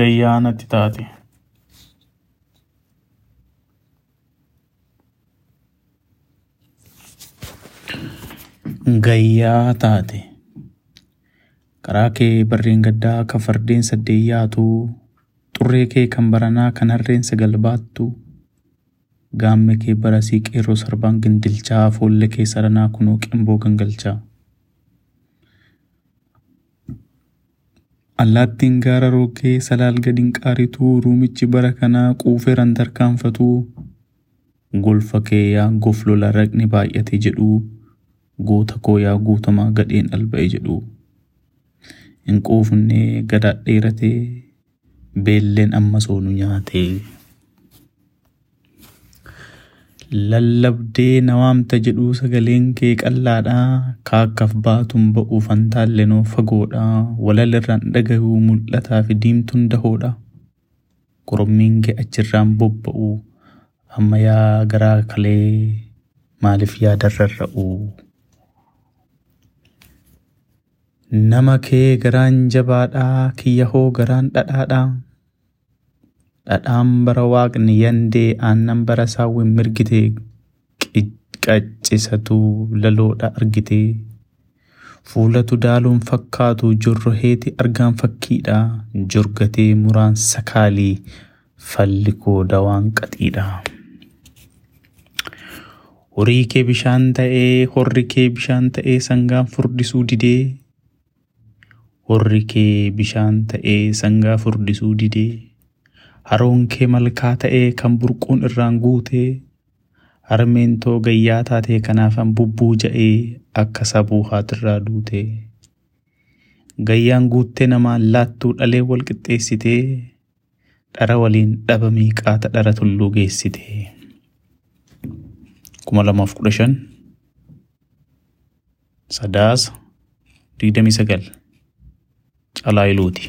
Gayyaa natti taate. Gayyaa taate. Karaa kee barreen gaddaa kan fardeen saddeet yaatu xurree kee kan baranaa kan harreen sagal baattu gaamme kee barasii qeerroo sarbaan gindilchaa foollee kee saranaa kunoo qimboo gangalchaa. Allaattiin gaara rookee salaal gadiin qaarituu ruumichi bara kanaa quufeeran tarkaanfatuu golfa kee yaa goflola raqni baay'ate jedhuu goota koo yaa guutamaa gadheen alba'e jedhuu. Hin quufnee gadaa dheeratee beelleen amma soonu nyaatee. Lallabdee nawaamta jedhuu sagaleen kee qallaadhaa kaakkaaf baatuun ba'uuf hantaallenoo fagoodhaa walalirraan dhagahuu mul'ataa fi diimtuun dahoodha. Korommiin kee achirraan bobba'u amma yaa garaa kalee maaliif yaadarra ra'u. Nama kee garaan jabaadhaa kiyya hoo garaan dhadhaadhaa. Dhadhaan bara waaqni yandee aannan bara saawwin mirgite qaccisatu laloodha argite. Fuulatu daaluun fakkaatu jorroheeti argaan fakkiidha jorgatee muraan sakaalii falli koo dawaan qaxiidha. Horii kee bishaan ta'ee horri kee bishaan ta'ee sangaan furdisuu didee. Horri kee bishaan ta'ee sangaa furdisuu didee. Haroon kee malkaa ta'ee kan burquun irraan guutee. Harmeen too gayyaa taatee kanaafan bubbuu ja'ee akka sabuu haatirraa duutee. Gayyaan guuttee namaan laattuu dhalee wal qixxeessitee. Dhara waliin dhaba miiqaata dhara tulluu geessitee. kuma lamaaf kudha shan sadaasa digdamii sagal calaa iluuti.